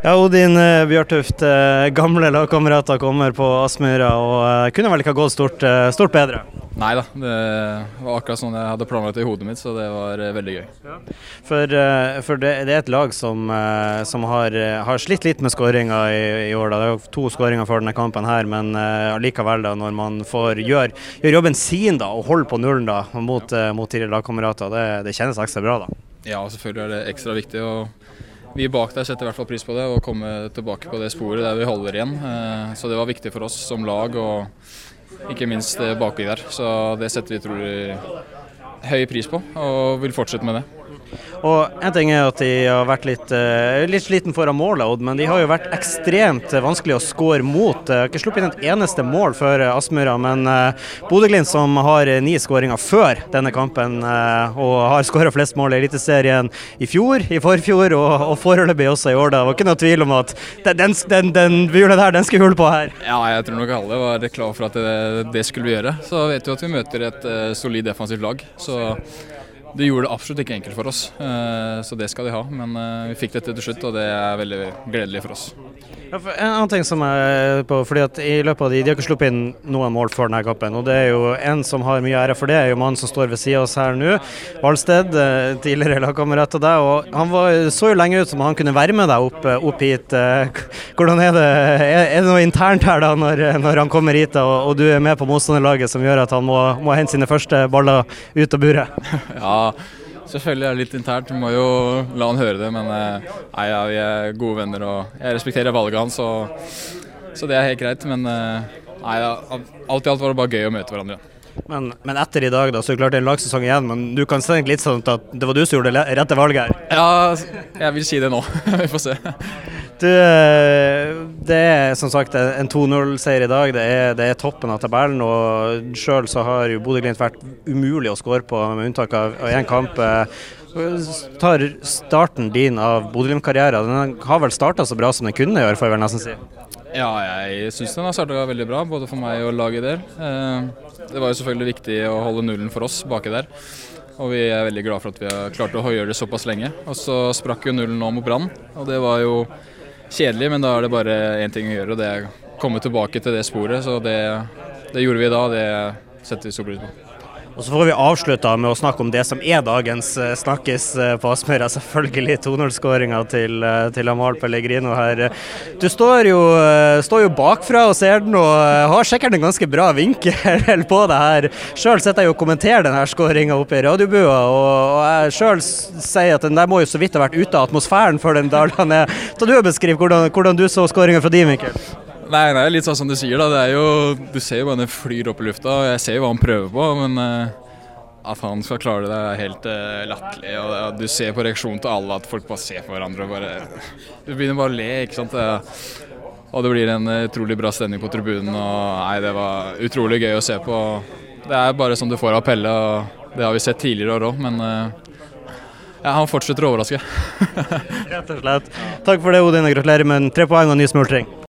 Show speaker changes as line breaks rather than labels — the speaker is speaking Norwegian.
Ja, Odin eh, Bjørtuft, eh, gamle lagkamerater kommer på Aspmyra og eh, kunne vel ikke ha gått stort, stort bedre?
Nei da, det var akkurat sånn jeg hadde planlagt i hodet mitt, så det var veldig gøy.
For, for det, det er et lag som, som har, har slitt litt med skåringa i, i år. Da. Det er jo to skåringer for denne kampen her, men allikevel, da, når man får gjøre gjør jobben sin da, og holde på nullen da, mot, ja. mot tidligere lagkamerater, det, det kjennes ekstra bra da.
Ja, selvfølgelig er det ekstra viktig. og vi bak der setter i hvert fall pris på det, å komme tilbake på det sporet der vi holder igjen. Eh, Så det var viktig for oss som lag, og ikke minst baki der. Så det setter vi utrolig høy pris på, og vil fortsette med det.
Og En ting er at de har vært litt, eh, litt sliten foran målet, Odd, men de har jo vært ekstremt eh, vanskelig å score mot. Jeg Har ikke sluppet inn et eneste mål for eh, Aspmyra, men eh, Bodø-Glimt som har eh, ni skåringer før denne kampen, eh, og har skåra flest mål i Eliteserien i fjor, i forfjor og, og foreløpig også i år. Det var ikke noe tvil om at den, den, den, hjulet der, den skulle hulle på her.
Ja, jeg tror nok alle var klar for at det, det skulle vi gjøre. Så vet vi at vi møter et eh, solid defensivt lag. Så det gjorde det absolutt ikke enkelt for oss. Eh, Så det skal de ha. Men eh, vi fikk dette til slutt, og det er veldig gledelig for oss.
Ja, for en annen ting som jeg er på, fordi at i løpet av de, de har ikke sluppet inn noen mål før denne kampen, og det er jo en som har mye ære for det, er jo mannen som står ved siden av oss her nå. Valsted, eh, tidligere lagkamerat av deg, og han var, så jo lenge ut som han kunne være med deg opp, opp hit. Hvordan er det, er, det noe internt her da, når, når han kommer hit og, og du er med på motstanderlaget som gjør at han må, må hente sine første baller ut av buret?
Ja, selvfølgelig er det litt internt. Vi må jo la han høre det. Men eh, nei, ja, vi er gode venner, og jeg respekterer valget hans. Og, så det er helt greit. Men eh, nei, ja, alt i alt var det bare gøy å møte hverandre.
Men, men etter i dag, da, så er det klart det er en lagsesong igjen, men du kan se litt sånn at det var du som gjorde det rette valget her.
Ja, jeg vil si det nå. vi får se.
Du, eh, det er som sagt en 2-0-seier i dag. Det er, det er toppen av tabellen. og Sjøl så har jo Bodø-Glimt vært umulig å skåre på, med unntak av én kamp. Eh, Tar starten din av Bodø-Glimt-karrieren. Den har vel starta så bra som den kunne gjøre, får jeg vel nesten si.
Ja, jeg syns den har starta veldig bra, både for meg og laget der. Eh, Det var jo selvfølgelig viktig å holde nullen for oss baki der. Og vi er veldig glad for at vi har klart å gjøre det såpass lenge. Og så sprakk jo nullen nå mot Brann, og det var jo kjedelig, men da er det bare én ting å gjøre, og det er å komme tilbake til det sporet. Så det, det gjorde vi da, og det setter vi stor pris på.
Og så får vi avslutta med å snakke om det som er dagens eh, snakkes eh, på Aspmyra. Selvfølgelig 2-0-skåringa til, eh, til Amahl Pellegrino her. Du står jo, står jo bakfra og ser den, og har sikkert en ganske bra vinkel på det her. Sjøl sitter jeg og kommenterer denne skåringa oppe i radiobua, og, jeg sjøl sier at den der må jo så vidt ha vært ute av atmosfæren før den daler ned. Så du beskriver Beskriv hvordan, hvordan du så skåringa fra din vinkel.
Nei, det er litt sånn som du sier, da. Det er jo, du ser jo bare den flyr opp i lufta, og jeg ser jo hva han prøver på, men eh, at han skal klare det, er helt uh, latterlig. Og uh, du ser på reaksjonen til alle at folk bare ser på hverandre og bare Du begynner bare å le, ikke sant. Uh, og det blir en eh, utrolig bra stemning på tribunen, og nei, det var utrolig gøy å se på. Det er bare som du får av Pelle, og det har vi sett tidligere år òg, men ja, han fortsetter å overraske.
Rett og slett. Takk for det, Odin, og gratulerer med tre poeng og ny smultring.